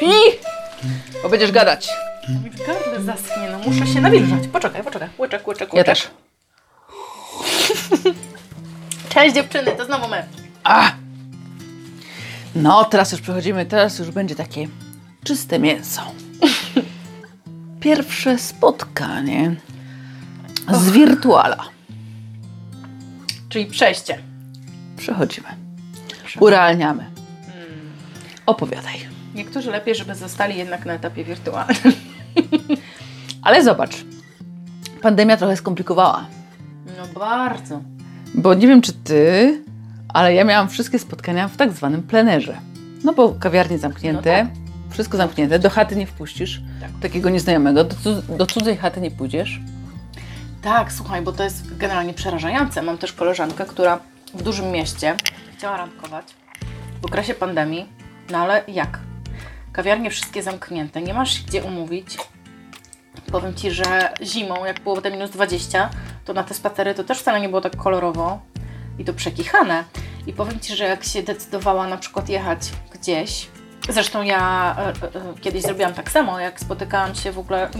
Pij! Bo będziesz gadać. Mi w gardle zaschnie, no muszę się nawilżać. Poczekaj, poczekaj. Łyczek, łyczek, Ja łyczek. też. Cześć dziewczyny, to znowu my. A! No, teraz już przechodzimy, teraz już będzie takie czyste mięso. Pierwsze spotkanie z wirtuala. Czyli przejście. Przechodzimy. Urealniamy. Opowiadaj. Niektórzy lepiej, żeby zostali jednak na etapie wirtualnym. Ale zobacz, pandemia trochę skomplikowała. No bardzo. Bo nie wiem, czy ty, ale ja miałam wszystkie spotkania w tak zwanym plenerze. No bo kawiarnie zamknięte, No wszystko zamknięte, do chaty nie wpuścisz Tak. takiego nieznajomego, do, cud- do cudzej chaty nie pójdziesz. Tak, słuchaj, bo to jest generalnie przerażające. Mam też koleżankę, która w dużym mieście chciała randkować w okresie pandemii. No ale jak? Kawiarnie wszystkie zamknięte, nie masz gdzie umówić. Powiem Ci, że zimą, jak było te minus 20, to na te spacery to też wcale nie było tak kolorowo i to przekichane. I powiem Ci, że jak się decydowała na przykład jechać gdzieś, zresztą ja e, e, e, kiedyś zrobiłam tak samo, jak spotykałam się w ogóle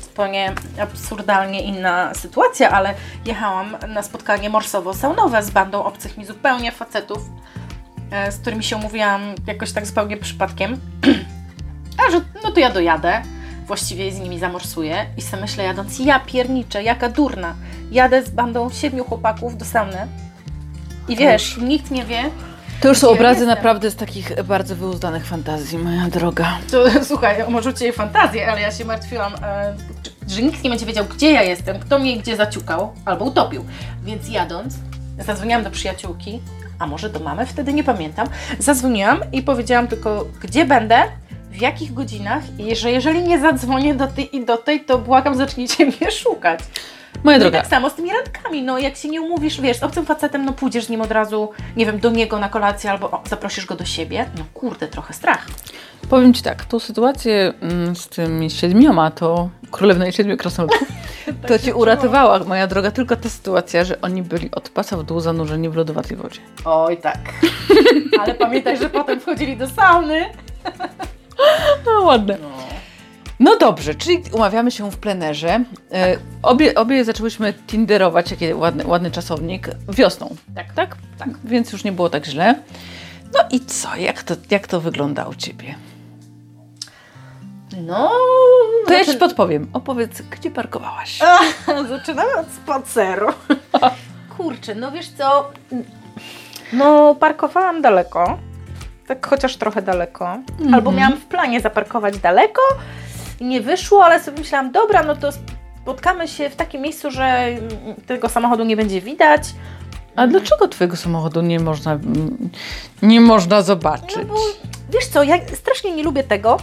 zupełnie absurdalnie inna sytuacja, ale jechałam na spotkanie morsowo-saunowe z bandą obcych mi zupełnie facetów, z którymi się umówiłam jakoś tak zupełnie przypadkiem. A że no to ja dojadę, właściwie z nimi zamorsuję i sobie myślę jadąc, ja pierniczę, jaka durna. Jadę z bandą siedmiu chłopaków do sauny i wiesz, nikt nie wie, To już są Ja obrazy jestem. naprawdę z takich bardzo wyuzdanych fantazji, moja droga. To słuchaj, może cię fantazję, ale ja się martwiłam, e, że nikt nie będzie wiedział, gdzie ja jestem, kto mnie gdzie zaciukał albo utopił. Więc jadąc, zadzwoniłam do przyjaciółki, a może do mamy, wtedy nie pamiętam. Zadzwoniłam i powiedziałam tylko, gdzie będę, w jakich godzinach i że jeżeli nie zadzwonię do tej i do tej, to błagam, zacznijcie mnie szukać. Moja No droga, tak samo z tymi randkami, no jak się nie umówisz, wiesz, z obcym facetem, no pójdziesz z nim od razu, nie wiem, do niego na kolację albo o, zaprosisz go do siebie, no kurde, trochę strach. powiem Ci tak, tą sytuację mm, z tymi siedmioma, to królewna i siedmiu krasnoludków, to Ci uratowała, moja droga, tylko ta sytuacja, że oni byli od pasa w dół zanurzeni w lodowatej wodzie. Oj tak. Ale pamiętaj, że potem wchodzili do sauny. No ładne. No dobrze, czyli umawiamy się w plenerze. E, obie, obie zaczęłyśmy tinderować, jaki ładny, ładny czasownik, wiosną. Tak, tak, tak. Więc już nie było tak źle. No i co? Jak to, jak to wygląda u Ciebie? No, To ja Ci zaczyn- podpowiem. Opowiedz, gdzie parkowałaś? zaczynamy od spaceru. Kurczę, no wiesz co, no parkowałam daleko, tak chociaż trochę daleko, albo miałam w planie zaparkować daleko i nie wyszło, ale sobie myślałam, dobra, no to spotkamy się w takim miejscu, że tego samochodu nie będzie widać, A dlaczego Twojego samochodu nie można, mm, nie można zobaczyć? No bo wiesz co, ja strasznie nie lubię tego,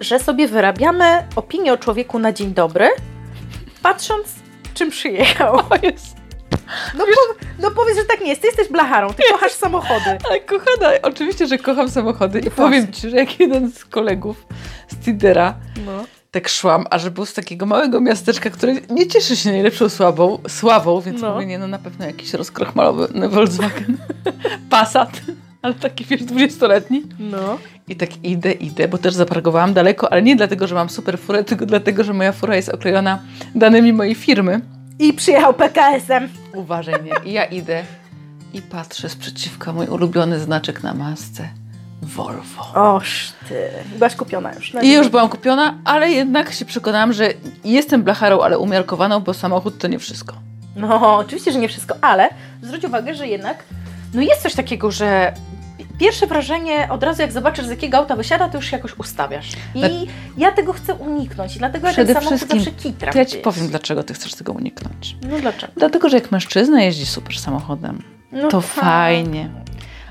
że sobie wyrabiamy opinię o człowieku na dzień dobry, patrząc czym przyjechał. O jest. No, po, no powiedz, że tak nie jest. Ty jesteś blacharą, ty kochasz samochody. Ale kochana, oczywiście, że kocham samochody i powiem Ci, że jak jeden z kolegów z Tindera No. tak szłam, a że był z takiego małego miasteczka, które nie cieszy się najlepszą sławą, sławą więc No. mówię, nie no na pewno jakiś rozkrochmalowany Volkswagen Passat, ale taki wiesz, 20-letni. No. I tak idę, idę, bo też zaparkowałam daleko, ale nie dlatego, że mam super furę, tylko dlatego, że moja fura jest oklejona danymi mojej firmy. I przyjechał PKS-em. Uważaj, nie? I ja idę i patrzę sprzeciwka mój ulubiony znaczek na masce. Volvo. Oż ty. Byłaś kupiona już. I już byłam kupiona, ale jednak się przekonałam, że jestem blacharą, ale umiarkowaną, bo samochód to nie wszystko. No, oczywiście, że nie wszystko, ale zwróć uwagę, że jednak no jest coś takiego, że pierwsze wrażenie od razu jak zobaczysz z jakiego auta wysiada, to już się jakoś ustawiasz. I Tak. ja tego chcę uniknąć i dlatego ja ten samochód zawsze To ja Ci gdzieś. powiem, dlaczego Ty chcesz tego uniknąć. No dlaczego? Dlatego, że jak mężczyzna jeździ super samochodem, No to tak. fajnie.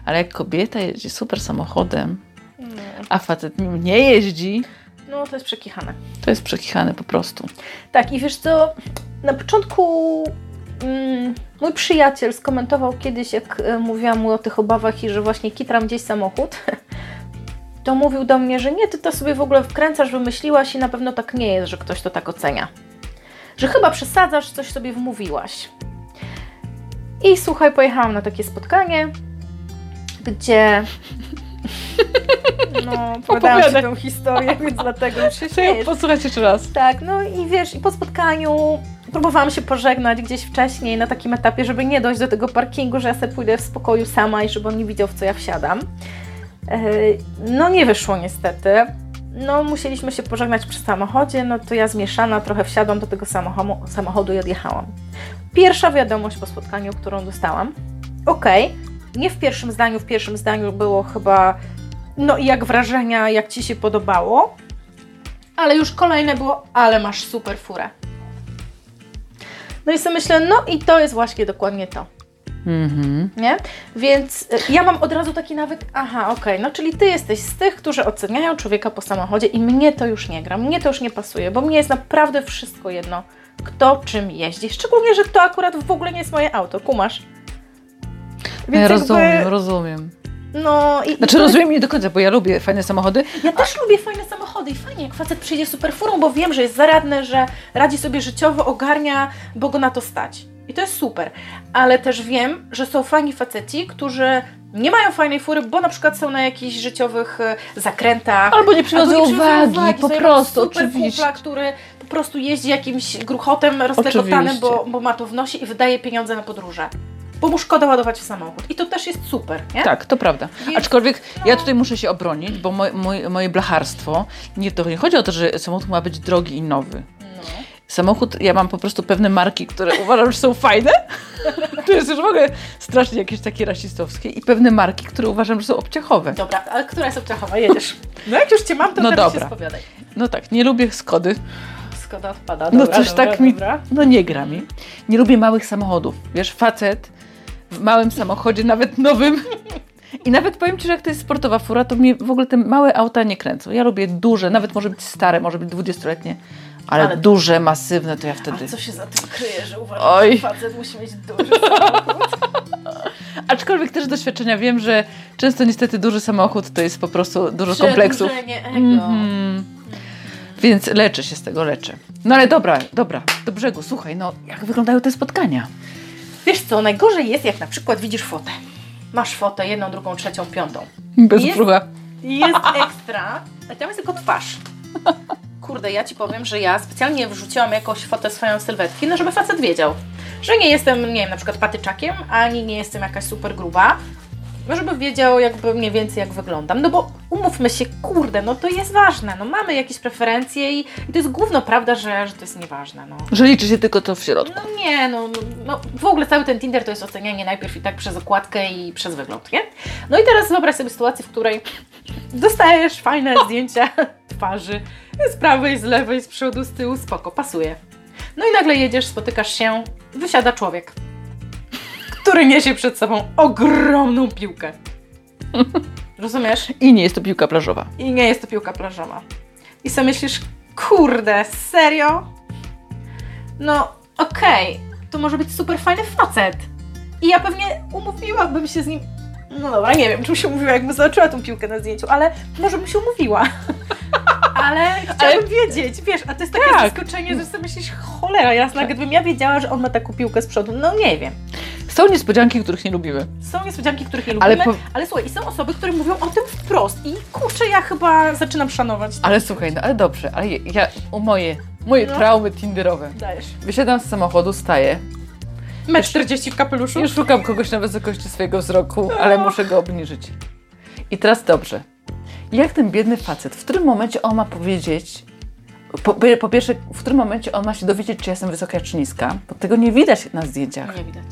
Ale jak kobieta jeździ super samochodem, No. a facet nim nie jeździ, No to jest przekichane. to jest przekichany po prostu. Tak, i wiesz co, na początku mm, mój przyjaciel skomentował kiedyś, jak e, mówiłam mu o tych obawach i że właśnie kitram gdzieś samochód, to mówił do mnie, że nie, ty to sobie w ogóle wkręcasz, wymyśliłaś i na pewno tak nie jest, że ktoś to tak ocenia. Że chyba przesadzasz, coś sobie wmówiłaś. I słuchaj, pojechałam na takie spotkanie, gdzie No, opowiadałam Ci tę historię, więc dlatego już się śmiejesz. Jeszcze raz. Tak, no i wiesz, i po spotkaniu próbowałam się pożegnać gdzieś wcześniej na takim etapie, żeby nie dojść do tego parkingu, że ja sobie pójdę w spokoju sama i żeby on nie widział, w co ja wsiadam. E, No nie wyszło niestety. No musieliśmy się pożegnać przy samochodzie, no to ja zmieszana trochę wsiadłam do tego samochodu, i odjechałam. Pierwsza wiadomość po spotkaniu, którą dostałam. Okej, nie w pierwszym zdaniu, w pierwszym zdaniu było chyba no i jak wrażenia, jak Ci się podobało, ale już kolejne było, ale masz super furę. No i sobie myślę, no i to jest właśnie dokładnie to, Mhm. nie? Więc y, ja mam od razu taki nawyk, aha, okej, no czyli Ty jesteś z tych, którzy oceniają człowieka po samochodzie i mnie to już nie gra, mnie to już nie pasuje, bo mnie jest naprawdę wszystko jedno, kto czym jeździ, szczególnie, że to akurat w ogóle nie jest moje auto, kumasz? Ja jakby, rozumiem, rozumiem. No i... i Znaczy to- rozumiem nie do końca, bo ja lubię fajne samochody. Ja też lubię fajne samochody i fajnie, jak facet przyjdzie super furą, bo wiem, że jest zaradny, że radzi sobie życiowo, ogarnia, bo go na to stać. I to jest super. Ale też wiem, że są fajni faceci, którzy nie mają fajnej fury, bo na przykład są na jakichś życiowych e, zakrętach. Albo nie przywiązują albo nie przywiązują uwagi, po prostu, super oczywiście. kupla, który po prostu jeździ jakimś gruchotem rozlekotanym, bo, bo ma to w nosie i wydaje pieniądze na podróże. Bo mu szkoda ładować w samochód. I to też jest super, nie? Tak, to prawda. Więc- Aczkolwiek no. ja tutaj muszę się obronić, bo moj, moj, moje blacharstwo, nie, to nie chodzi o to, że samochód ma być drogi i nowy. No. Samochód, ja mam po prostu pewne marki, które uważam, że są fajne. To jest już w ogóle strasznie jakieś takie rasistowskie. I pewne marki, które uważam, że są obciachowe. Dobra, ale która jest obciachowa? Jedziesz. No jak już Cię mam, to No teraz dobra. się spowiadaj. No tak, nie lubię Skody. Skoda odpada, No dobra, coś dobra, tak mi, dobra. no nie gra mi. Nie lubię małych samochodów. Wiesz, facet w małym samochodzie, nawet nowym. I nawet powiem Ci, że jak to jest sportowa fura, to mnie w ogóle te małe auta nie kręcą. Ja lubię duże, nawet może być stare, może być 20-letnie, ale, Ale- duże, masywne to ja wtedy. A co się za tym kryje, że uważam, Oj. że facet musi mieć duży samochód? Aczkolwiek też z doświadczenia wiem, że często niestety duży samochód to jest po prostu dużo kompleksów. Ego. Mhm. Więc leczę się z tego, leczę. No ale dobra, dobra, do brzegu. Słuchaj, no jak wyglądają te spotkania? Wiesz co, najgorzej jest, jak na przykład widzisz fotę. Masz fotę, jedną, drugą, trzecią, piątą. Bez Jest- brzucha. Jest ekstra, a tam jest tylko twarz. Kurde, ja Ci powiem, że ja specjalnie wrzuciłam jakąś fotę swoją sylwetki, no żeby facet wiedział, że nie jestem, nie wiem, na przykład patyczakiem, ani nie jestem jakaś super gruba, no żeby wiedział jakby mniej więcej jak wyglądam, no bo umówmy się, kurde, no to jest ważne, no mamy jakieś preferencje i, i to jest główno prawda, że, że to jest nieważne, no. Że liczy się tylko to w środku. No nie, no, no, no w ogóle cały ten Tinder to jest ocenianie najpierw i tak przez okładkę i przez wygląd, nie? No i teraz wyobraź sobie sytuację, w której dostajesz fajne zdjęcia twarzy z prawej, z lewej, z przodu, z tyłu, spoko, pasuje. No i nagle jedziesz, spotykasz się, wysiada człowiek, który niesie przed sobą ogromną piłkę. Rozumiesz? I nie jest to piłka plażowa. I nie jest to piłka plażowa. I sobie myślisz, kurde, serio? No, okej, to może być super fajny facet. I ja pewnie umówiłabym się z nim. No dobra, nie wiem, czy się umówiła, jakby zobaczyła tą piłkę na zdjęciu, ale może bym się umówiła. ale chciałabym wiedzieć, wiesz, a to jest takie Tak. zaskoczenie, że sobie myślisz, cholera jasna, gdybym ja wiedziała, że on ma taką piłkę z przodu, no nie wiem. Są niespodzianki, których nie lubimy. Są niespodzianki, których nie Ale lubimy, po- ale słuchaj, i są osoby, które mówią o tym wprost i kurczę, ja chyba zaczynam szanować. Ale słuchaj, no ale dobrze, ale ja, u moje, moje No. traumy tinderowe. Dajesz. Wysiadam z samochodu, staję. Metr 40 w kapeluszu? Już szukam kogoś na wysokości swojego wzroku, ale muszę go obniżyć. I teraz dobrze. Jak ten biedny facet, w którym momencie on ma powiedzieć, po, po pierwsze, w którym momencie on ma się dowiedzieć, czy jestem wysoka, czy niska, bo tego nie widać na zdjęciach. Nie widać.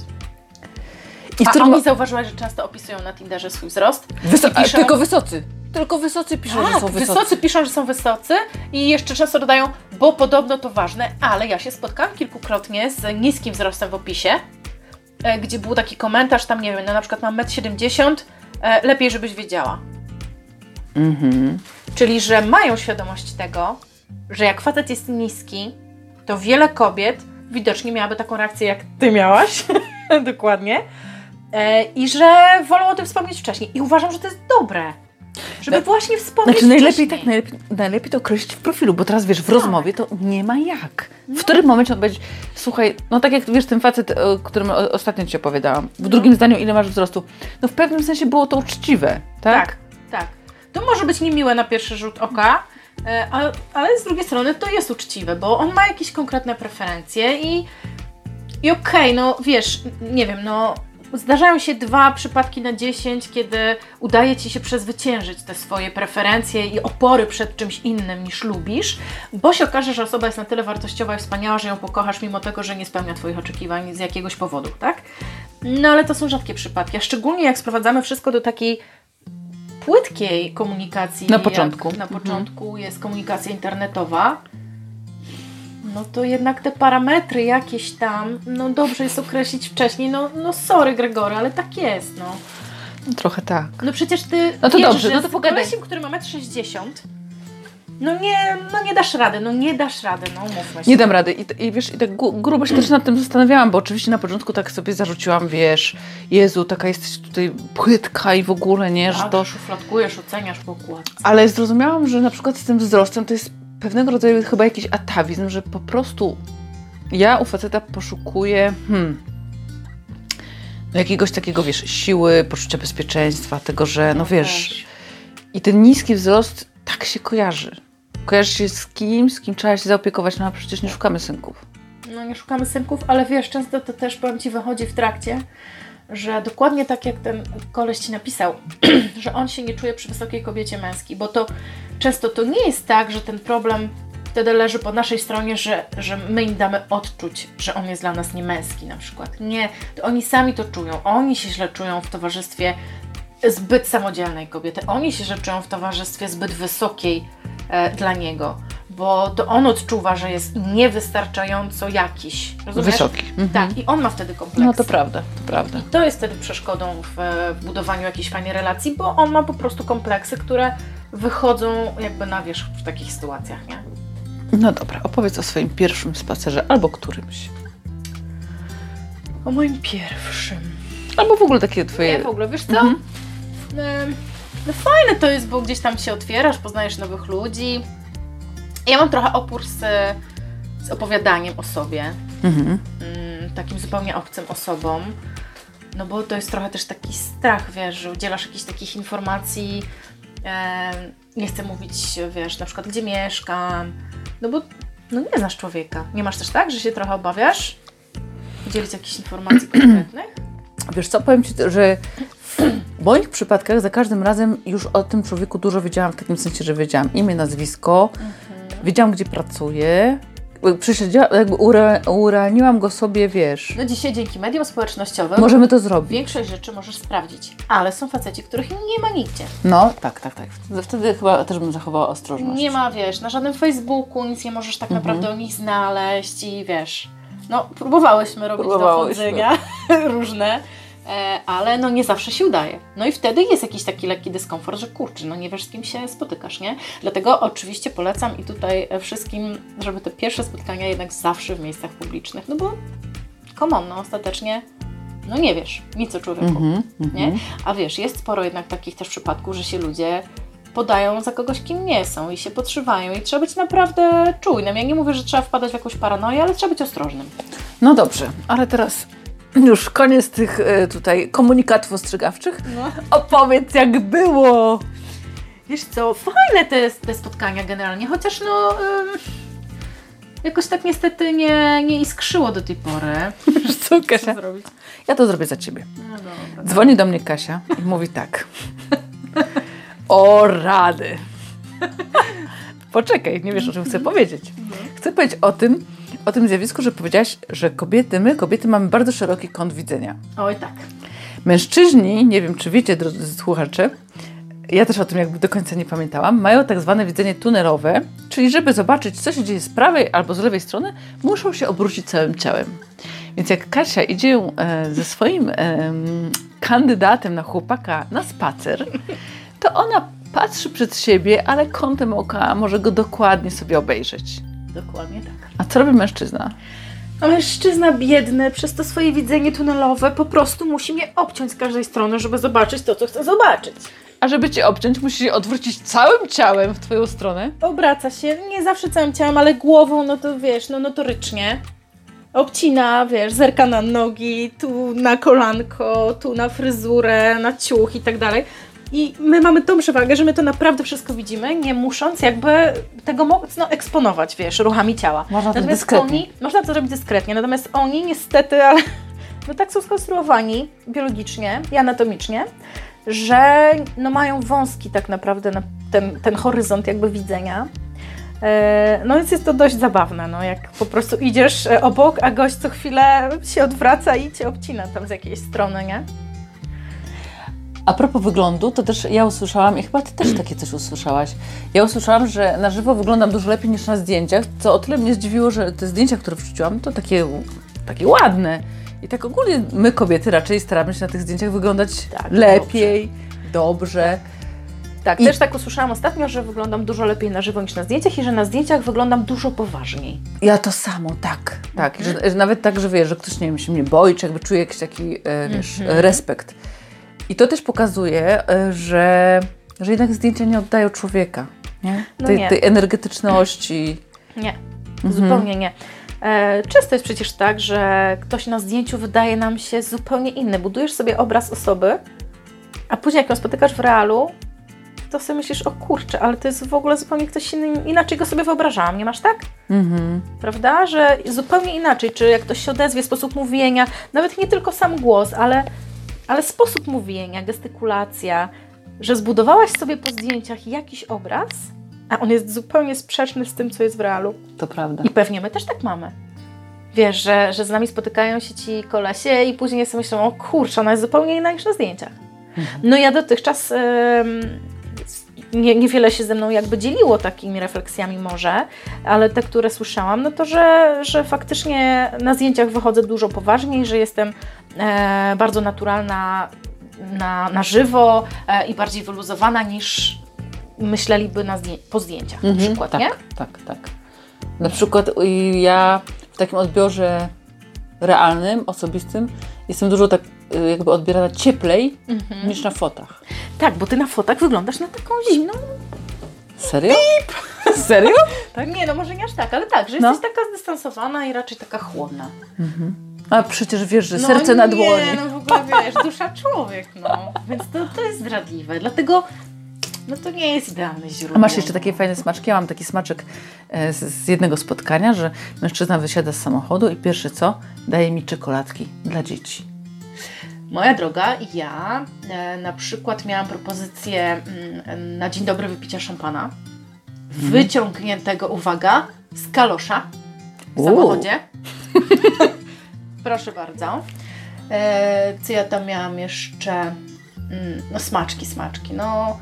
I w A którym oni zauważyłaś, że często opisują na Tinderze swój wzrost? Wyso- piszą- tylko wysocy. Tylko wysocy piszą, że Tak, są wysocy. wysocy piszą, że są wysocy i jeszcze często dodają, bo podobno to ważne, ale ja się spotkałam kilkukrotnie z niskim wzrostem w opisie, e, gdzie był taki komentarz, tam nie wiem, no na przykład mam 1,70 m, e, lepiej żebyś wiedziała. Mhm. Czyli, że mają świadomość tego, że jak facet jest niski, to wiele kobiet widocznie miałaby taką reakcję, jak ty miałaś. Dokładnie. E, I że wolą o tym wspomnieć wcześniej. I uważam, że to jest dobre. Żeby No, właśnie wspomnieć Znaczy najlepiej wcześniej. tak, najlepiej, najlepiej to określić w profilu, bo teraz wiesz, w rozmowie to nie ma jak. W którym momencie on będzie, słuchaj, no tak jak wiesz, ten facet, o którym ostatnio Ci opowiadałam, w drugim zdaniu ile masz wzrostu, no w pewnym sensie było to uczciwe, tak? Tak, tak. To może być niemiłe na pierwszy rzut oka, ale, ale z drugiej strony to jest uczciwe, bo on ma jakieś konkretne preferencje i, i okej, no wiesz, nie wiem, no zdarzają się dwa przypadki na dziesięć, kiedy udaje Ci się przezwyciężyć te swoje preferencje i opory przed czymś innym niż lubisz, bo się okaże, że osoba jest na tyle wartościowa i wspaniała, że ją pokochasz mimo tego, że nie spełnia Twoich oczekiwań z jakiegoś powodu, tak? No ale to są rzadkie przypadki, a szczególnie jak sprowadzamy wszystko do takiej płytkiej komunikacji. Na początku. Na Mhm. początku jest komunikacja internetowa. No to jednak te parametry jakieś tam, no dobrze jest określić wcześniej. No, no sorry Gregory, ale tak jest, no. No, trochę tak. No przecież ty No to wiesz, dobrze, że no to pogadaj. kolesiem, który ma 1,60 m, no nie, no nie dasz rady, no nie dasz rady, no umówmy się. Nie dam rady. I, i wiesz, i tak grubo się też nad tym zastanawiałam, bo oczywiście na początku tak sobie zarzuciłam, wiesz, Jezu, taka jesteś tutaj płytka i w ogóle, nie, że Tak, to... szufladkujesz, oceniasz po okładce. Ale zrozumiałam, że na przykład z tym wzrostem to jest pewnego rodzaju chyba jakiś atawizm, że po prostu ja u faceta poszukuję hmm, no jakiegoś takiego, wiesz, siły, poczucia bezpieczeństwa, tego, że, no wiesz, też. i ten niski wzrost tak się kojarzy. Kojarzy się z kim, z kim trzeba się zaopiekować, no a przecież nie szukamy synków. No nie szukamy synków, ale wiesz, często to też, powiem Ci, wychodzi w trakcie, że dokładnie tak jak ten koleś Ci napisał, że on się nie czuje przy wysokiej kobiecie męskiej, bo to często to nie jest tak, że ten problem wtedy leży po naszej stronie, że, że my im damy odczuć, że on jest dla nas niemęski na przykład. Nie, oni sami to czują. Oni się źle czują w towarzystwie zbyt samodzielnej kobiety. Oni się źle czują w towarzystwie zbyt wysokiej e, dla niego, bo to on odczuwa, że jest niewystarczająco jakiś. Rozumiesz? Wysoki. Mhm. Tak, i on ma wtedy kompleks. No to prawda, to prawda. To jest wtedy przeszkodą w, w budowaniu jakiejś fajnej relacji, bo on ma po prostu kompleksy, które wychodzą jakby na wierzch w takich sytuacjach, nie? No dobra, opowiedz o swoim pierwszym spacerze albo którymś. O moim pierwszym. Albo w ogóle takie twoje... Nie, w ogóle, wiesz co? Mhm. Em, No fajne to jest, bo gdzieś tam się otwierasz, poznajesz nowych ludzi. Ja mam trochę opór z, z opowiadaniem o sobie, Mhm. mm, takim zupełnie obcym osobom. No bo to jest trochę też taki strach, wiesz, że udzielasz jakichś takich informacji. em, nie chcę mówić, wiesz, na przykład gdzie mieszkam. No bo no nie znasz człowieka. Nie masz też tak, że się trochę obawiasz udzielić jakichś informacji konkretnych? Wiesz co, powiem Ci, że w moich przypadkach za każdym razem już o tym człowieku dużo wiedziałam, w takim sensie, że wiedziałam imię, nazwisko, wiedziałam, gdzie. Prześledziła, jakby ure, urealniłam go sobie, wiesz. No dzisiaj dzięki mediom społecznościowym Możemy to zrobić. większość rzeczy możesz sprawdzić, ale są faceci, których nie ma nigdzie. No, tak, tak, tak. Wtedy chyba też bym zachowała ostrożność. Nie ma, wiesz, na żadnym Facebooku nic nie możesz tak naprawdę o nich znaleźć i wiesz, no próbowałyśmy robić Próbowałyśmy. dochodzenia różne, ale no nie zawsze się udaje. No i wtedy jest jakiś taki lekki dyskomfort, że kurczę, no nie wiesz z kim się spotykasz, nie? Dlatego oczywiście polecam i tutaj e, wszystkim, żeby te pierwsze spotkania jednak zawsze w miejscach publicznych, no bo come on, no ostatecznie no nie wiesz nic o człowieku. Mhm, Nie? mhm. A wiesz, jest sporo jednak takich też przypadków, że się ludzie podają za kogoś, kim nie są i się podszywają i trzeba być naprawdę czujnym. Ja nie mówię, że trzeba wpadać w jakąś paranoję, ale trzeba być ostrożnym. No dobrze, ale teraz już koniec tych e, tutaj komunikatów ostrzegawczych. No. Opowiedz, jak było. Wiesz co, fajne te, te spotkania generalnie, chociaż no... ym, Jakoś tak niestety nie, nie iskrzyło do tej pory. Wiesz co, Kasia? Co zrobić? Ja to zrobię za ciebie. No dobra. Dzwoni do mnie Kasia i mówi tak. O rady. Poczekaj, nie wiesz o czym chcę powiedzieć. Chcę powiedzieć o tym, o tym zjawisku, że powiedziałaś, że kobiety, my kobiety mamy bardzo szeroki kąt widzenia. Oj tak. Mężczyźni, nie wiem czy wiecie, drodzy słuchacze, ja też o tym jakby do końca nie pamiętałam, mają tak zwane widzenie tunelowe, czyli żeby zobaczyć, co się dzieje z prawej albo z lewej strony, muszą się obrócić całym ciałem. Więc jak Kasia idzie e, ze swoim em, kandydatem na chłopaka na spacer, to ona patrzy przed siebie, ale kątem oka może go dokładnie sobie obejrzeć. Dokładnie tak. A co robi mężczyzna? A mężczyzna biedny przez to swoje widzenie tunelowe po prostu musi mnie obciąć z każdej strony, żeby zobaczyć to, co chce zobaczyć. A żeby cię obciąć, musi się odwrócić całym ciałem w twoją stronę. Obraca się, nie zawsze całym ciałem, ale głową, no to wiesz, no notorycznie. Obcina, wiesz, zerka na nogi, tu na kolanko, tu na fryzurę, na ciuch i tak dalej. I my mamy tą przewagę, że my to naprawdę wszystko widzimy, nie musząc jakby tego mocno eksponować, wiesz, ruchami ciała. Można to Natomiast dyskretnie. oni, można to zrobić dyskretnie, natomiast oni niestety, ale no tak są skonstruowani biologicznie i anatomicznie, że no mają wąski tak naprawdę na ten, ten horyzont jakby widzenia. E, No więc jest to dość zabawne, no jak po prostu idziesz e, obok, a gość co chwilę się odwraca i cię obcina tam z jakiejś strony, nie? A propos wyglądu, to też ja usłyszałam, i chyba ty też takie coś usłyszałaś. Ja usłyszałam, że na żywo wyglądam dużo lepiej niż na zdjęciach, co o tyle mnie zdziwiło, że te zdjęcia, które wrzuciłam, to takie, takie ładne. I tak ogólnie my kobiety raczej staramy się na tych zdjęciach wyglądać Tak, lepiej, dobrze. Tak, I- też tak usłyszałam ostatnio, że wyglądam dużo lepiej na żywo niż na zdjęciach i że na zdjęciach wyglądam dużo poważniej. Ja to samo, tak. Tak, że, że nawet tak, że wiesz, że ktoś, nie wiem, się mnie boi, czy jakby czuje jakiś taki, e, wiesz, Mhm. respekt. I to też pokazuje, e, że, że jednak zdjęcia nie oddają człowieka, nie? No tej, nie. tej energetyczności. Nie, Mhm. zupełnie nie. E, często jest przecież tak, że ktoś na zdjęciu wydaje nam się zupełnie inny. Budujesz sobie obraz osoby, a później jak ją spotykasz w realu, to sobie myślisz, o kurczę, ale to jest w ogóle zupełnie ktoś inny, inaczej go sobie wyobrażałam, nie masz tak? Mhm. Prawda? Że zupełnie inaczej, czy jak ktoś się odezwie, sposób mówienia, nawet nie tylko sam głos, ale, ale sposób mówienia, gestykulacja, że zbudowałaś sobie po zdjęciach jakiś obraz, a on jest zupełnie sprzeczny z tym, co jest w realu. To prawda. I pewnie my też tak mamy. Wiesz, że, że z nami spotykają się ci kolesie i później sobie myślą, o kurczę, ona jest zupełnie inna niż na zdjęciach. No ja dotychczas em, nie, niewiele się ze mną jakby dzieliło takimi refleksjami może, ale te, które słyszałam, no to, że, że faktycznie na zdjęciach wychodzę dużo poważniej, że jestem e, bardzo naturalna na, na żywo e, i bardziej wyluzowana niż myśleliby na zdję- po zdjęciach na przykład, tak, nie? tak, tak. Na przykład y, ja w takim odbiorze realnym, osobistym jestem dużo tak jakby odbierana cieplej Mhm. niż na fotach. Tak, bo ty na fotach wyglądasz na taką zimną. Serio? Serio? Tak? Nie, no może nie aż tak, ale tak, że No. jesteś taka zdystansowana i raczej taka chłodna. A przecież wiesz, że No serce na nie, dłoni. no w ogóle wiesz, dusza człowiek, no. Więc to, to jest zdradliwe, dlatego no to nie jest idealne źródło. A masz jeszcze takie fajne smaczki? Ja mam taki smaczek e, z, z jednego spotkania, że mężczyzna wysiada z samochodu i pierwsze co, daje mi czekoladki dla dzieci. Moja droga, ja e, na przykład miałam propozycję mm, na dzień dobry wypicia szampana, wyciągniętego, uwaga, z kalosza w samochodzie. Proszę bardzo. E, co ja tam miałam jeszcze? Mm, no smaczki, smaczki. No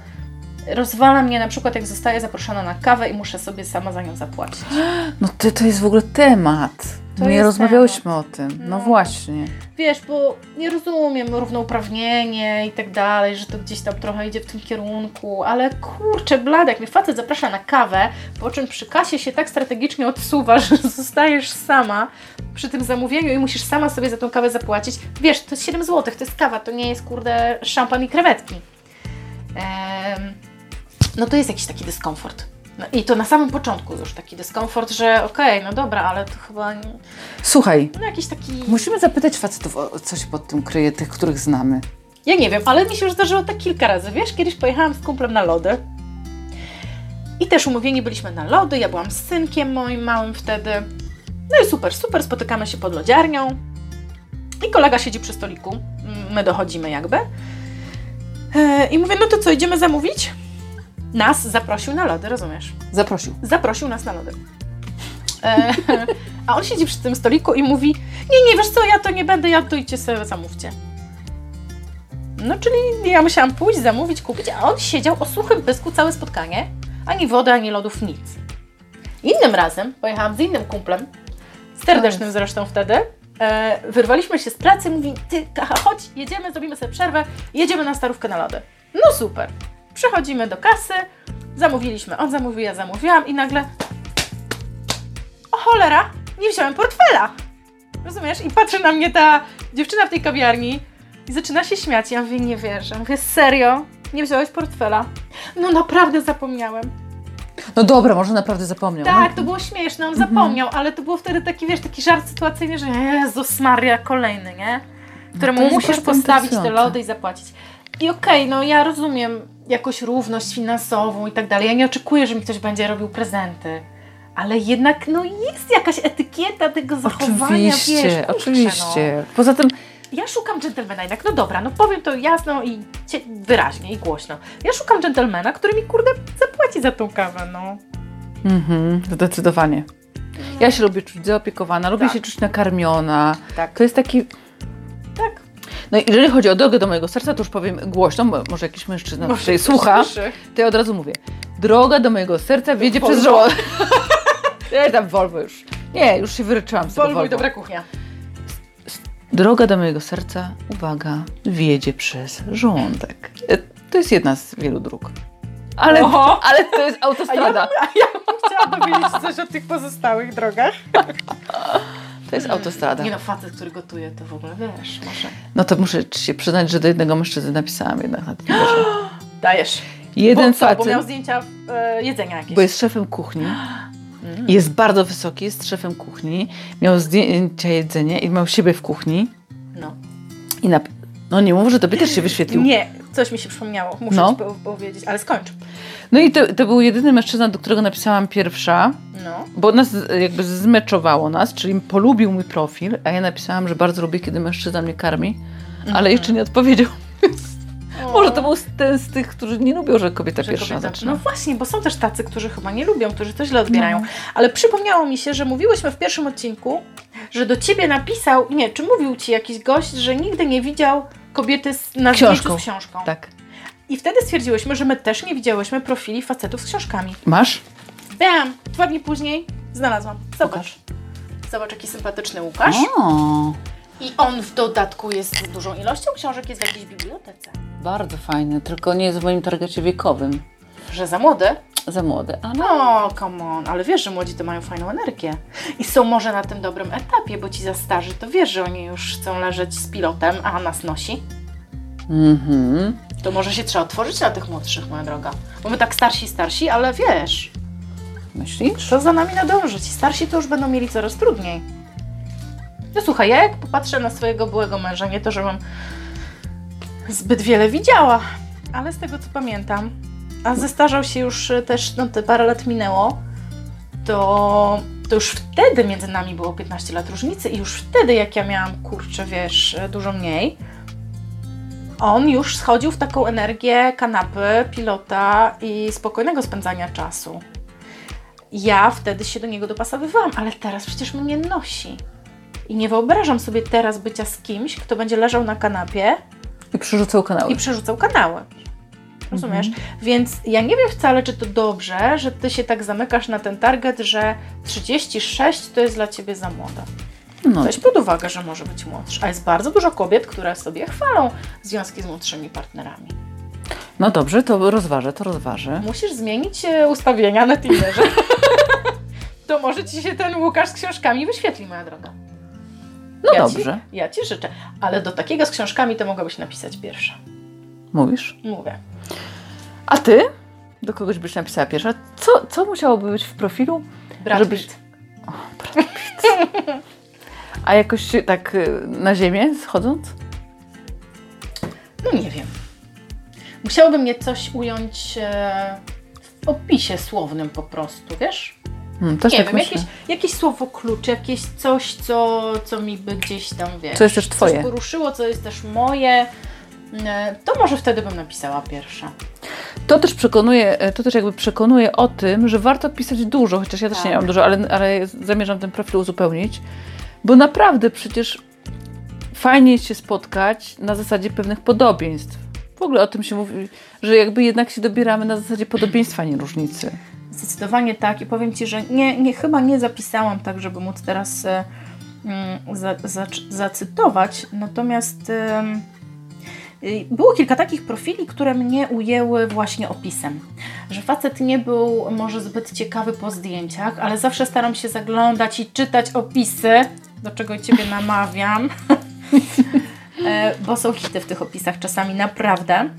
rozwala mnie na przykład jak zostaję zaproszona na kawę i muszę sobie sama za nią zapłacić. No to, to jest w ogóle temat. To Nie rozmawiałyśmy o tym. No, No. właśnie. Wiesz, bo nie rozumiem równouprawnienie i tak dalej, że to gdzieś tam trochę idzie w tym kierunku, ale kurczę, blada, jak mnie facet zaprasza na kawę, po czym przy kasie się tak strategicznie odsuwa, że zostajesz sama przy tym zamówieniu i musisz sama sobie za tą kawę zapłacić. Wiesz, to jest 7 zł, to jest kawa, to nie jest kurde szampan i krewetki. Em, no to jest jakiś taki dyskomfort. No I to na samym początku już taki dyskomfort, że okej, no dobra, ale to chyba nie- Słuchaj, no jakiś taki... musimy zapytać facetów, o co się pod tym kryje, tych, których znamy. Ja nie wiem, ale mi się już zdarzyło tak kilka razy. Wiesz, kiedyś pojechałam z kumplem na lody. I też umówieni byliśmy na lody. Ja byłam z synkiem moim małym wtedy. No i super, super, spotykamy się pod lodziarnią. I kolega siedzi przy stoliku. My dochodzimy jakby. E, I mówię, no to co, idziemy zamówić? Nas zaprosił na lody, rozumiesz? Zaprosił. zaprosił nas na lody. E, a on siedzi przy tym stoliku i mówi: Nie, nie, wiesz co, ja to nie będę, ja to idźcie sobie zamówcie. No, czyli ja musiałam pójść, zamówić, kupić, a on siedział o suchym pysku całe spotkanie. Ani wody, ani lodów, nic. Innym razem pojechałam z innym kumplem, serdecznym zresztą wtedy. E, wyrwaliśmy się z pracy, mówi: Ty, chodź, jedziemy, zrobimy sobie przerwę, jedziemy na starówkę na lody. No super. Przychodzimy do kasy, zamówiliśmy. On zamówił, ja zamówiłam i nagle. O cholera, nie wziąłem portfela. Rozumiesz? I patrzy na mnie ta dziewczyna w tej kawiarni i zaczyna się śmiać. Ja mówię, nie wierzę. Mówię, serio? Nie wziąłeś portfela? No naprawdę zapomniałem. No dobra, może naprawdę zapomniał. Tak, to było śmieszne, on zapomniał, ale to było wtedy taki, wiesz, taki żart sytuacyjny, że Jezus Maria, kolejny, nie? Któremu No jest musisz postawić te lody i zapłacić. i okej, no ja rozumiem jakąś równość finansową i tak dalej. Ja nie oczekuję, że mi ktoś będzie robił prezenty. Ale jednak no jest jakaś etykieta tego zachowania, Oczywiście, wiesz, kurczę, oczywiście. Poza tym, No. Ja szukam dżentelmena jednak, no dobra, no powiem to jasno i wyraźnie i głośno. Ja szukam dżentelmena, który mi kurde zapłaci za tą kawę, no. mhm, zdecydowanie. Ja się lubię czuć zaopiekowana, lubię Tak. się czuć nakarmiona. Tak. To jest taki... No i jeżeli chodzi o drogę do mojego serca, to już powiem głośno, bo może jakiś mężczyzna tutaj słucha, to ja od razu mówię. Droga do mojego serca wiedzie Volvo. przez żołądek. Ja tam Volvo już. Nie, już się wyryczyłam z tego Volvo i Volvo. dobra kuchnia. Droga do mojego serca, uwaga, wiedzie przez żołądek. To jest jedna z wielu dróg. Ale, Oho. ale to jest autostrada. A ja bym chciała dowiedzieć coś o tych pozostałych drogach. To jest autostrada. Nie no, facet, który gotuje, to w ogóle wiesz, może. No to muszę ci się przyznać, że do jednego mężczyzny napisałam jednak na Tinderze. Dajesz. Jeden bo, co, bo miał facet, zdjęcia e, jedzenia jakieś. bo jest szefem kuchni, Mm. jest bardzo wysoki, jest szefem kuchni, miał zdjęcia jedzenia i miał siebie w kuchni No. i nap... No nie mów, że tobie też się wyświetlił. Nie, coś mi się przypomniało, muszę No. ci po- powiedzieć, ale skończ. No i to, to był jedyny mężczyzna, do którego napisałam pierwsza, No. bo nas jakby zmeczowało nas, czyli polubił mój profil, a ja napisałam, że bardzo lubię, kiedy mężczyzna mnie karmi, ale jeszcze nie odpowiedział. Może to był ten z tych, którzy nie lubią, że kobieta Że pierwsza kobieta- zaczyna. No właśnie, bo są też tacy, którzy chyba nie lubią, którzy to źle odbierają. No. Ale przypomniało mi się, że mówiłyśmy w pierwszym odcinku, że do ciebie napisał, nie, czy mówił ci jakiś gość, że nigdy nie widział kobiety z, na Książką. z książką. Tak. I wtedy stwierdziłyśmy, że my też nie widziałyśmy profili facetów z książkami. Masz? Bam! Dwa dni później znalazłam. Zobacz. Zobacz, jaki sympatyczny Łukasz. O, I on w dodatku jest z dużą ilością książek, jest w jakiejś bibliotece. bardzo fajny, tylko nie jest w moim targecie wiekowym. Że za młody? Za młody, ale No, come on, ale wiesz, że młodzi to mają fajną energię. I są może na tym dobrym etapie, bo ci za starzy to wiesz, że oni już chcą leżeć z pilotem, a nas nosi. Mhm. To może się trzeba otworzyć na tych młodszych, moja droga. Bo my tak starsi, starsi, ale wiesz, Myślisz? to za nami nadążyć. Starsi to już będą mieli coraz trudniej. No słuchaj, ja jak popatrzę na swojego byłego męża, nie to, żebym zbyt wiele widziała, ale z tego co pamiętam, a zestarzał się już e, też, no te parę lat minęło, to, to już wtedy między nami było 15 lat różnicy i już wtedy, jak ja miałam, kurczę, wiesz, e, dużo mniej, on już schodził w taką energię kanapy, pilota i spokojnego spędzania czasu. Ja wtedy się do niego dopasowywałam, ale teraz przecież mnie nosi. I nie wyobrażam sobie teraz bycia z kimś, kto będzie leżał na kanapie I przerzucał kanały. i przerzucał kanały. Rozumiesz? Więc ja nie wiem wcale, czy to dobrze, że ty się tak zamykasz na ten target, że 36 to jest dla ciebie za młoda. No, Weź pod uwagę, że może być młodszy. A jest bardzo dużo kobiet, które sobie chwalą związki z młodszymi partnerami. no dobrze, to rozważę, to rozważę. Musisz zmienić e, ustawienia na Tinderze. to może ci się ten Łukasz z książkami wyświetli, moja droga. No ja dobrze, Ci, ja ci życzę. Ale do takiego z książkami to mogłabyś napisać pierwsza. mówisz. Mówię. A ty? Do kogoś byś napisała pierwsza? Co, co musiałoby być w profilu? Brad Żebyś- Pitt. A jakoś tak y, na ziemię schodząc? No nie wiem. Musiałoby mnie coś ująć e, w opisie słownym po prostu, wiesz? Hmm, nie tak wiem, myślę. jakieś, jakieś słowo klucz, jakieś coś, co, co mi by gdzieś tam, wiesz, Co jest też twoje. coś poruszyło, co jest też moje. E, To może wtedy bym napisała pierwsza. To też przekonuje, e, to też jakby przekonuje o tym, że warto pisać dużo, chociaż ja też Tak. nie mam dużo, ale, ale zamierzam ten profil uzupełnić, bo naprawdę przecież fajnie jest się spotkać na zasadzie pewnych podobieństw. W ogóle o tym się mówi, że jakby jednak się dobieramy na zasadzie podobieństwa, nie różnicy. Zdecydowanie tak i powiem Ci, że nie, nie, chyba nie zapisałam tak, żeby móc teraz e, mm, za, za, zacytować, natomiast było kilka takich profili, które mnie ujęły właśnie opisem. Że facet nie był może zbyt ciekawy po zdjęciach, ale zawsze staram się zaglądać i czytać opisy, do czego Ciebie namawiam, E, bo są hity w tych opisach czasami naprawdę.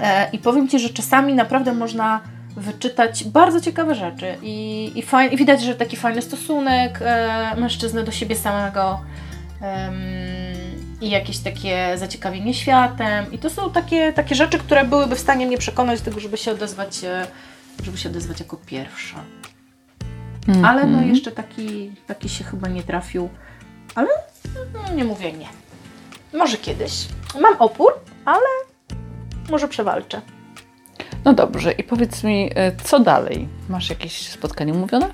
E, I powiem Ci, że czasami naprawdę można wyczytać bardzo ciekawe rzeczy i, i, faj, i widać, że taki fajny stosunek e, mężczyzny do siebie samego. Em, i jakieś takie zaciekawienie światem. I to są takie, takie rzeczy, które byłyby w stanie mnie przekonać do tego, żeby się odezwać, e, żeby się odezwać jako pierwsza. Ale no jeszcze taki, taki się chyba nie trafił. Ale no, nie mówię nie. Może kiedyś. Mam opór, ale może przewalczę. No dobrze, i powiedz mi, e, co dalej? Masz jakieś spotkanie umówione?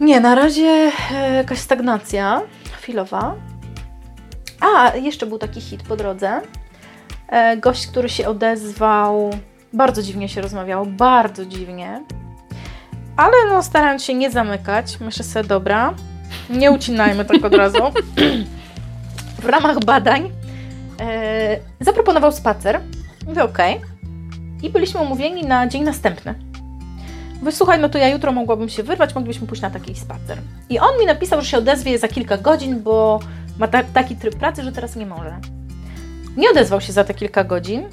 Nie, na razie e, jakaś stagnacja chwilowa. A, jeszcze był taki hit po drodze. E, gość, który się odezwał, bardzo dziwnie się rozmawiało, bardzo dziwnie. Ale no, starając się nie zamykać, myślę sobie, dobra, nie ucinajmy tak od razu. w ramach badań e, zaproponował spacer. Mówię, okej. I byliśmy umówieni na dzień następny. Mówię, słuchaj, no to ja jutro mogłabym się wyrwać, moglibyśmy pójść na taki spacer. I on mi napisał, że się odezwie za kilka godzin, bo ma ta, taki tryb pracy, że teraz nie może. Nie odezwał się za te kilka godzin.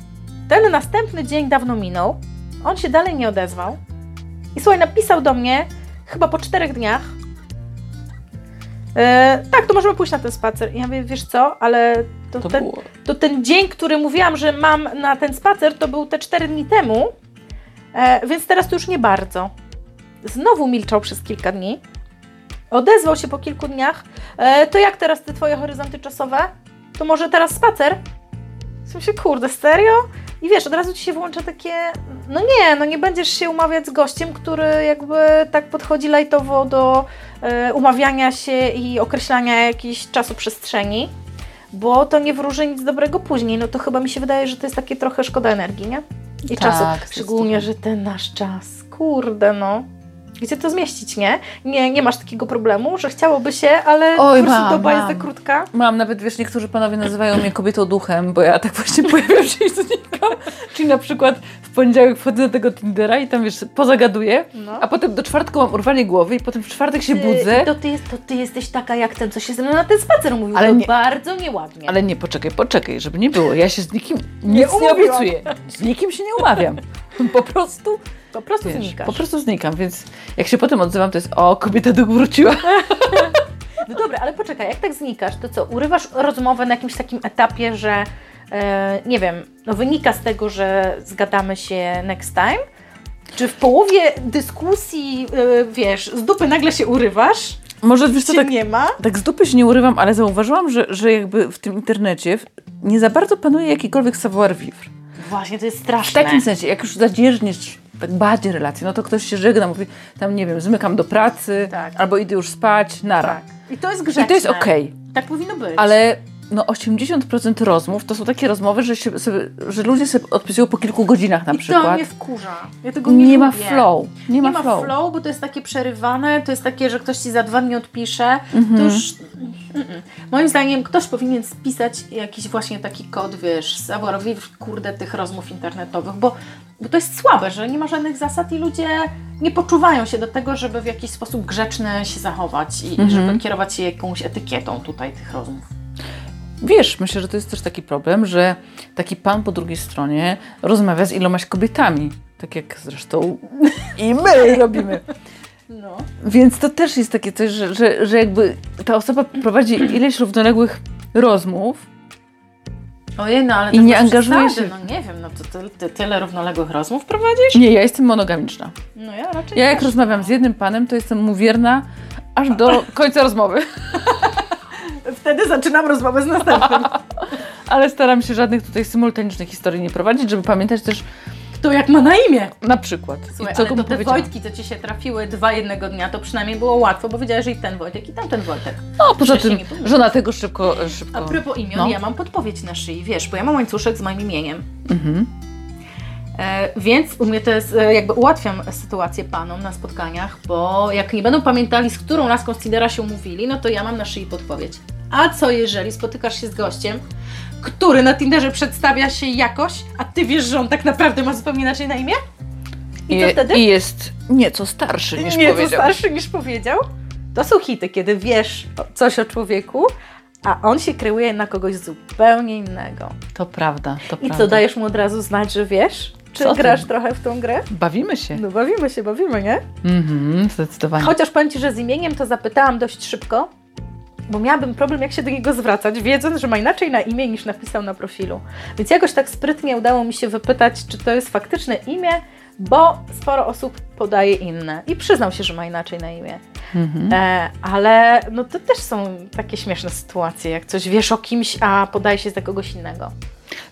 Ten następny dzień dawno minął. On się dalej nie odezwał. I słuchaj, napisał do mnie chyba po czterech dniach. E, tak, to możemy pójść na ten spacer. I ja mówię, wiesz co, ale to, To ten, to ten dzień, który mówiłam, że mam na ten spacer, to był te 4 dni temu, e, więc teraz to już nie bardzo. Znowu milczał przez kilka dni. Odezwał się po kilku dniach. E, to jak teraz te twoje horyzonty czasowe? To może teraz spacer? W sensie, kurde, serio? I wiesz, od razu ci się włącza takie, no nie, no nie będziesz się umawiać z gościem, który jakby tak podchodzi lajtowo do e, umawiania się i określania jakiejś czasu przestrzeni bo to nie wróży nic dobrego później. No to chyba mi się wydaje, że to jest takie trochę szkoda energii, nie? I Tak, czasu. Szczególnie, że ten nasz czas. Kurde, no. Gdzie to zmieścić, nie? Nie, nie masz takiego problemu, że chciałoby się, ale Oj, po prostu mam, doba jest mam. za krótka. Mam nawet, wiesz, niektórzy panowie nazywają mnie kobietą duchem, bo ja tak właśnie pojawiam się i znikam. Czyli na przykład w poniedziałek wchodzę do tego Tindera i tam, wiesz, pozagaduję, No. a potem do czwartku mam urwanie głowy i potem w czwartek się Ty- budzę. To ty, jest, to ty jesteś taka jak ten, co się ze mną na ten spacer mówił. Ale nie- bardzo nieładnie. Ale nie, poczekaj, poczekaj, żeby nie było. Ja się z nikim nic nie, umówiłam. obiecuję. Z nikim się nie umawiam. Po prostu, po prostu wiesz, znikasz. po prostu znikam, więc jak się potem odzywam, to jest o, kobieta duch wróciła. No dobra, ale poczekaj, jak tak znikasz, to co, urywasz rozmowę na jakimś takim etapie, że e, nie wiem, no wynika z tego, że zgadamy się next time? Czy w połowie dyskusji, e, wiesz, z dupy nagle się urywasz? Może wiesz co, tak, nie ma? tak z dupy się nie urywam, ale zauważyłam, że, że jakby w tym internecie w- nie za bardzo panuje jakikolwiek savoir-vivre. Właśnie, to jest W straszne. takim sensie, jak już zadzierzniesz bardziej relacje, no to ktoś się żegna, mówi tam, nie wiem, zmykam do pracy, Tak. albo idę już spać, nara. Tak. I to jest grzeczne. I to jest okej. Tak powinno być. Ale no 80% rozmów to są takie rozmowy, że, się, sobie, że ludzie sobie odpisują po kilku godzinach na I przykład. to mnie wkurza. Ja tego nie, nie ma flow. Nie, Nie ma, flow. flow. bo to jest takie przerywane, to jest takie, że ktoś ci za dwa dni odpisze. Mhm. To już. Mm-mm. Moim zdaniem ktoś powinien spisać jakiś właśnie taki kod, wiesz, savoir-vivre, kurde, tych rozmów internetowych, bo, bo to jest słabe, że nie ma żadnych zasad i ludzie nie poczuwają się do tego, żeby w jakiś sposób grzeczny się zachować i Mhm. żeby kierować się jakąś etykietą tutaj tych rozmów. Wiesz, myślę, że to jest też taki problem, że taki pan po drugiej stronie rozmawia z ilomaś kobietami. Tak jak zresztą i my robimy. No. Więc to też jest takie coś, że, że, że jakby ta osoba prowadzi ileś równoległych rozmów, Ojej, no ale I nie przesady, się- No nie wiem, no to ty, ty tyle równoległych rozmów prowadzisz? Nie, ja jestem monogamiczna. No ja raczej Ja jak też. rozmawiam z jednym panem, to jestem mu wierna aż do końca rozmowy. Wtedy zaczynam rozmowę z następnym. Ale staram się żadnych tutaj symultanicznych historii nie prowadzić, żeby pamiętać też Kto jak ma na imię? na przykład. Słuchaj, I co ale to te. Wojtki, co Ci się trafiły dwa jednego dnia, to przynajmniej było łatwo, bo wiedziałeś, że i ten Wojtek, i tamten Wojtek. No, poza tym, żona tego szybko, szybko. A propos imion, No. ja mam podpowiedź na szyi, wiesz, bo ja mam łańcuszek z moim imieniem. Mhm. E, więc u mnie to jest, e, jakby ułatwiam sytuację panom na spotkaniach, bo jak nie będą pamiętali, z którą laską z się umówili, no to ja mam na szyi podpowiedź. A co jeżeli spotykasz się z gościem, który na Tinderze przedstawia się jakoś, a ty wiesz, że on tak naprawdę ma zupełnie inaczej na imię? I, co wtedy? I jest nieco starszy niż Nieco powiedział. starszy niż powiedział. To są hity, kiedy wiesz coś o człowieku, a on się kreuje na kogoś zupełnie innego. To prawda, to I prawda. co, dajesz mu od razu znać, że wiesz? Czy Co grasz trochę w tą grę? Bawimy się. No bawimy się, bawimy, nie? Mhm, zdecydowanie. Chociaż powiem Ci, że z imieniem to zapytałam dość szybko. Bo miałabym problem, jak się do niego zwracać, wiedząc, że ma inaczej na imię niż napisał na profilu. Więc jakoś tak sprytnie udało mi się wypytać, czy to jest faktyczne imię, bo sporo osób podaje inne. I przyznał się, że ma inaczej na imię. Mhm. E, ale no to też są takie śmieszne sytuacje, jak coś wiesz o kimś, a podaje się za kogoś innego.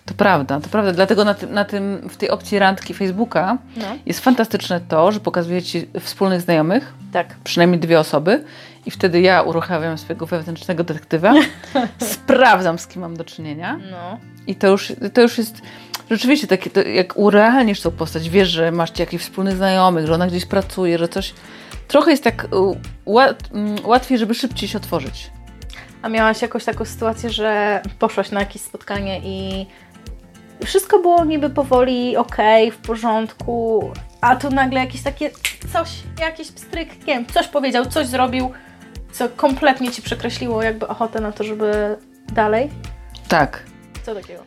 To prawda, to prawda. Dlatego na tym, na tym, w tej opcji randki Facebooka No. jest fantastyczne to, że pokazuje Ci wspólnych znajomych, Tak. przynajmniej dwie osoby i wtedy ja uruchamiam swojego wewnętrznego detektywa, sprawdzam z kim mam do czynienia No. i to już, to już jest rzeczywiście takie, to jak urealnisz tą postać, wiesz, że masz jakichś wspólnych znajomych, że ona gdzieś pracuje, że coś, trochę jest tak u, łat, mm, łatwiej, żeby szybciej się otworzyć. A miałaś jakąś taką sytuację, że poszłaś na jakieś spotkanie i wszystko było niby powoli okej, w porządku, a tu nagle jakieś takie coś, jakiś pstryk, nie wiem, coś powiedział, coś zrobił, co kompletnie Ci przekreśliło jakby ochotę na to, żeby dalej? Tak. Co takiego?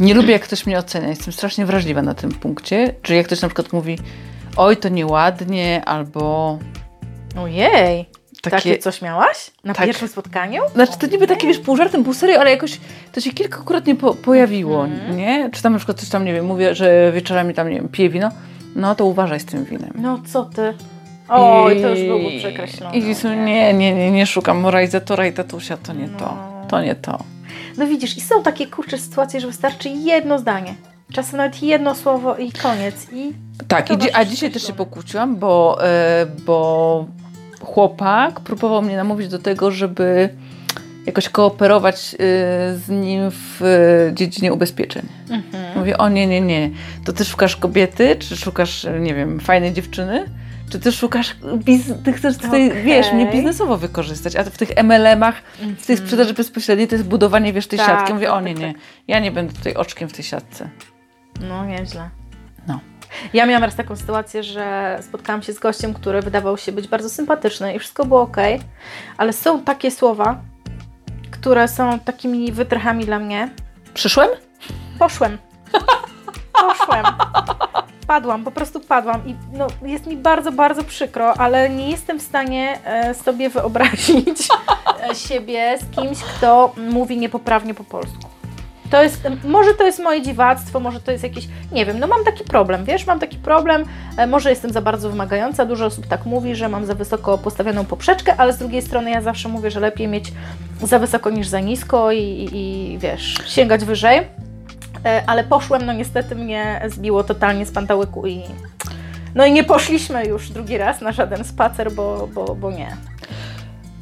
Nie lubię, jak ktoś mnie ocenia. Jestem strasznie wrażliwa na tym punkcie. Czyli jak ktoś na przykład mówi, oj, to nieładnie, albo Ojej, takie, takie... coś miałaś? Na Tak. pierwszym spotkaniu? Znaczy, to niby takie, wiesz, pół żartem, pół serio, ale jakoś to się kilkakrotnie po, pojawiło, Mhm. nie? Czy tam na przykład coś tam, nie wiem, mówię, że wieczorami tam, nie wiem, piję wino, no to uważaj z tym winem. No co ty? Oj, to już byłoby I- przekreślone. I są, nie, nie, nie, nie szukam moralizatora i tatusia, to nie to. No. To nie to. No widzisz, i są takie kurcze sytuacje, że wystarczy jedno zdanie. Czasem nawet jedno słowo i koniec. I Tak, To i dzi- a dzisiaj też się pokłóciłam, bo, e, bo chłopak próbował mnie namówić do tego, żeby jakoś kooperować e, z nim w e, dziedzinie ubezpieczeń. Mówię, o nie, nie, nie. To ty szukasz kobiety, czy szukasz, nie wiem, fajnej dziewczyny? Czy ty szukasz, biz- ty chcesz tutaj, Okej. wiesz, mnie biznesowo wykorzystać, a w tych MLM-ach, w tej sprzedaży bezpośredniej to jest budowanie, wiesz, tej Tak, siatki. Mówię, tak, o nie, tak, nie, ja nie będę tutaj oczkiem w tej siatce. no nieźle. Ja miałam raz taką sytuację, że spotkałam się z gościem, który wydawał się być bardzo sympatyczny i wszystko było ok, ale są takie słowa, które są takimi wytrychami dla mnie. Przyszłem? Poszłem. Poszłem. Padłam, po prostu padłam i no, jest mi bardzo, bardzo przykro, ale nie jestem w stanie e, sobie wyobrazić e, siebie z kimś, kto mówi niepoprawnie po polsku. To jest, może to jest moje dziwactwo, może to jest jakieś, nie wiem, no mam taki problem, wiesz, mam taki problem, e, może jestem za bardzo wymagająca, dużo osób tak mówi, że mam za wysoko postawioną poprzeczkę, ale z drugiej strony ja zawsze mówię, że lepiej mieć za wysoko niż za nisko i, i, i wiesz, sięgać wyżej. E, ale poszłem, no niestety mnie zbiło totalnie z pantałyku i no i nie poszliśmy już drugi raz na żaden spacer, bo, bo, bo nie.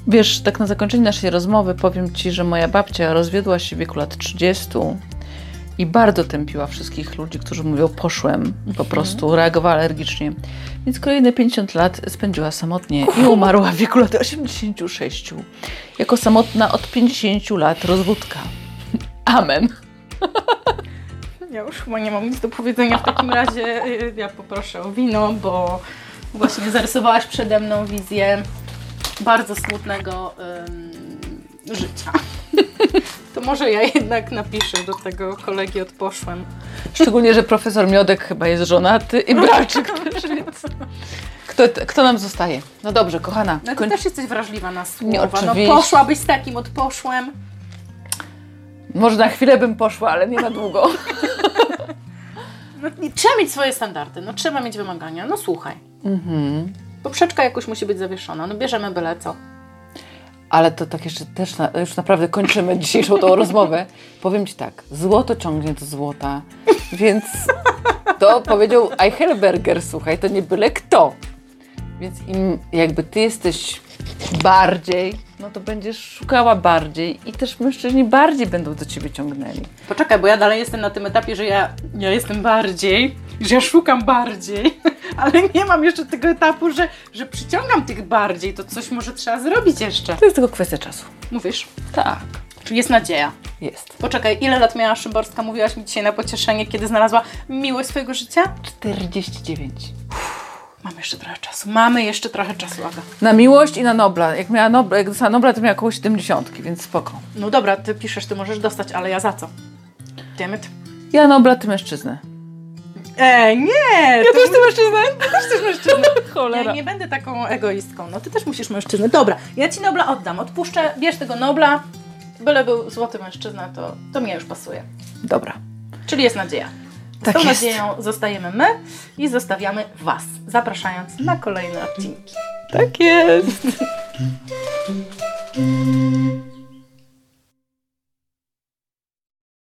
Wiesz, tak na zakończenie naszej rozmowy powiem Ci, że moja babcia rozwiodła się w wieku lat 30 i bardzo tępiła wszystkich ludzi, którzy mówią poszłem, po prostu reagowała alergicznie. Więc kolejne 50 lat spędziła samotnie i umarła w wieku lat 86. Jako samotna od 50 lat rozwódka. Amen. Ja już chyba nie mam nic do powiedzenia w takim razie. Ja poproszę o wino, bo właśnie zarysowałaś przede mną wizję bardzo smutnego ym, życia. To może ja jednak napiszę do tego kolegi od poszłem. Szczególnie, że profesor Miodek chyba jest żonaty i Bralczyk też, więc... Kto, kto nam zostaje? No dobrze, kochana. No ty koń- też jesteś wrażliwa na słowa. No poszłabyś z takim od poszłem. Może na chwilę bym poszła, ale nie na długo. No, trzeba mieć swoje standardy, no trzeba mieć wymagania. No słuchaj. Mhm. Poprzeczka jakoś musi być zawieszona, no bierzemy byle co. Ale to tak jeszcze też, na, już naprawdę kończymy dzisiejszą tą rozmowę. Powiem Ci tak, złoto ciągnie do złota, więc to powiedział Eichelberger, słuchaj, to nie byle kto. Więc im jakby Ty jesteś bardziej, no to będziesz szukała bardziej i też mężczyźni bardziej będą do Ciebie ciągnęli. Poczekaj, bo ja dalej jestem na tym etapie, że ja, ja jestem bardziej, że ja szukam bardziej, ale nie mam jeszcze tego etapu, że, że przyciągam tych bardziej, to coś może trzeba zrobić jeszcze. To jest tylko kwestia czasu. Mówisz? Tak, Czy jest nadzieja? jest. Poczekaj, ile lat miała Szymborska? Mówiłaś mi dzisiaj na pocieszenie, kiedy znalazła miłość swojego życia? 49. Mamy jeszcze trochę czasu. Mamy jeszcze trochę czasu, Aga. Na miłość i na Nobla. Jak miała Nobla, jak dostała Nobla, to miała około 70, więc spoko. No dobra, ty piszesz, ty możesz dostać, ale ja za co? Dammit. Ja Nobla, ty mężczyznę. Ej, nie! Ja też ty mężczyznę? Też mężczyznę. Ja Cholera. nie będę taką egoistką. No ty też musisz mężczyznę. Dobra, ja ci Nobla oddam. Odpuszczę, bierz tego Nobla. Byle był złoty mężczyzna, to, to mnie już pasuje. Dobra. Czyli jest nadzieja. Z Tak tą jest. nadzieją zostajemy my i zostawiamy Was, zapraszając na kolejne odcinki. Tak jest.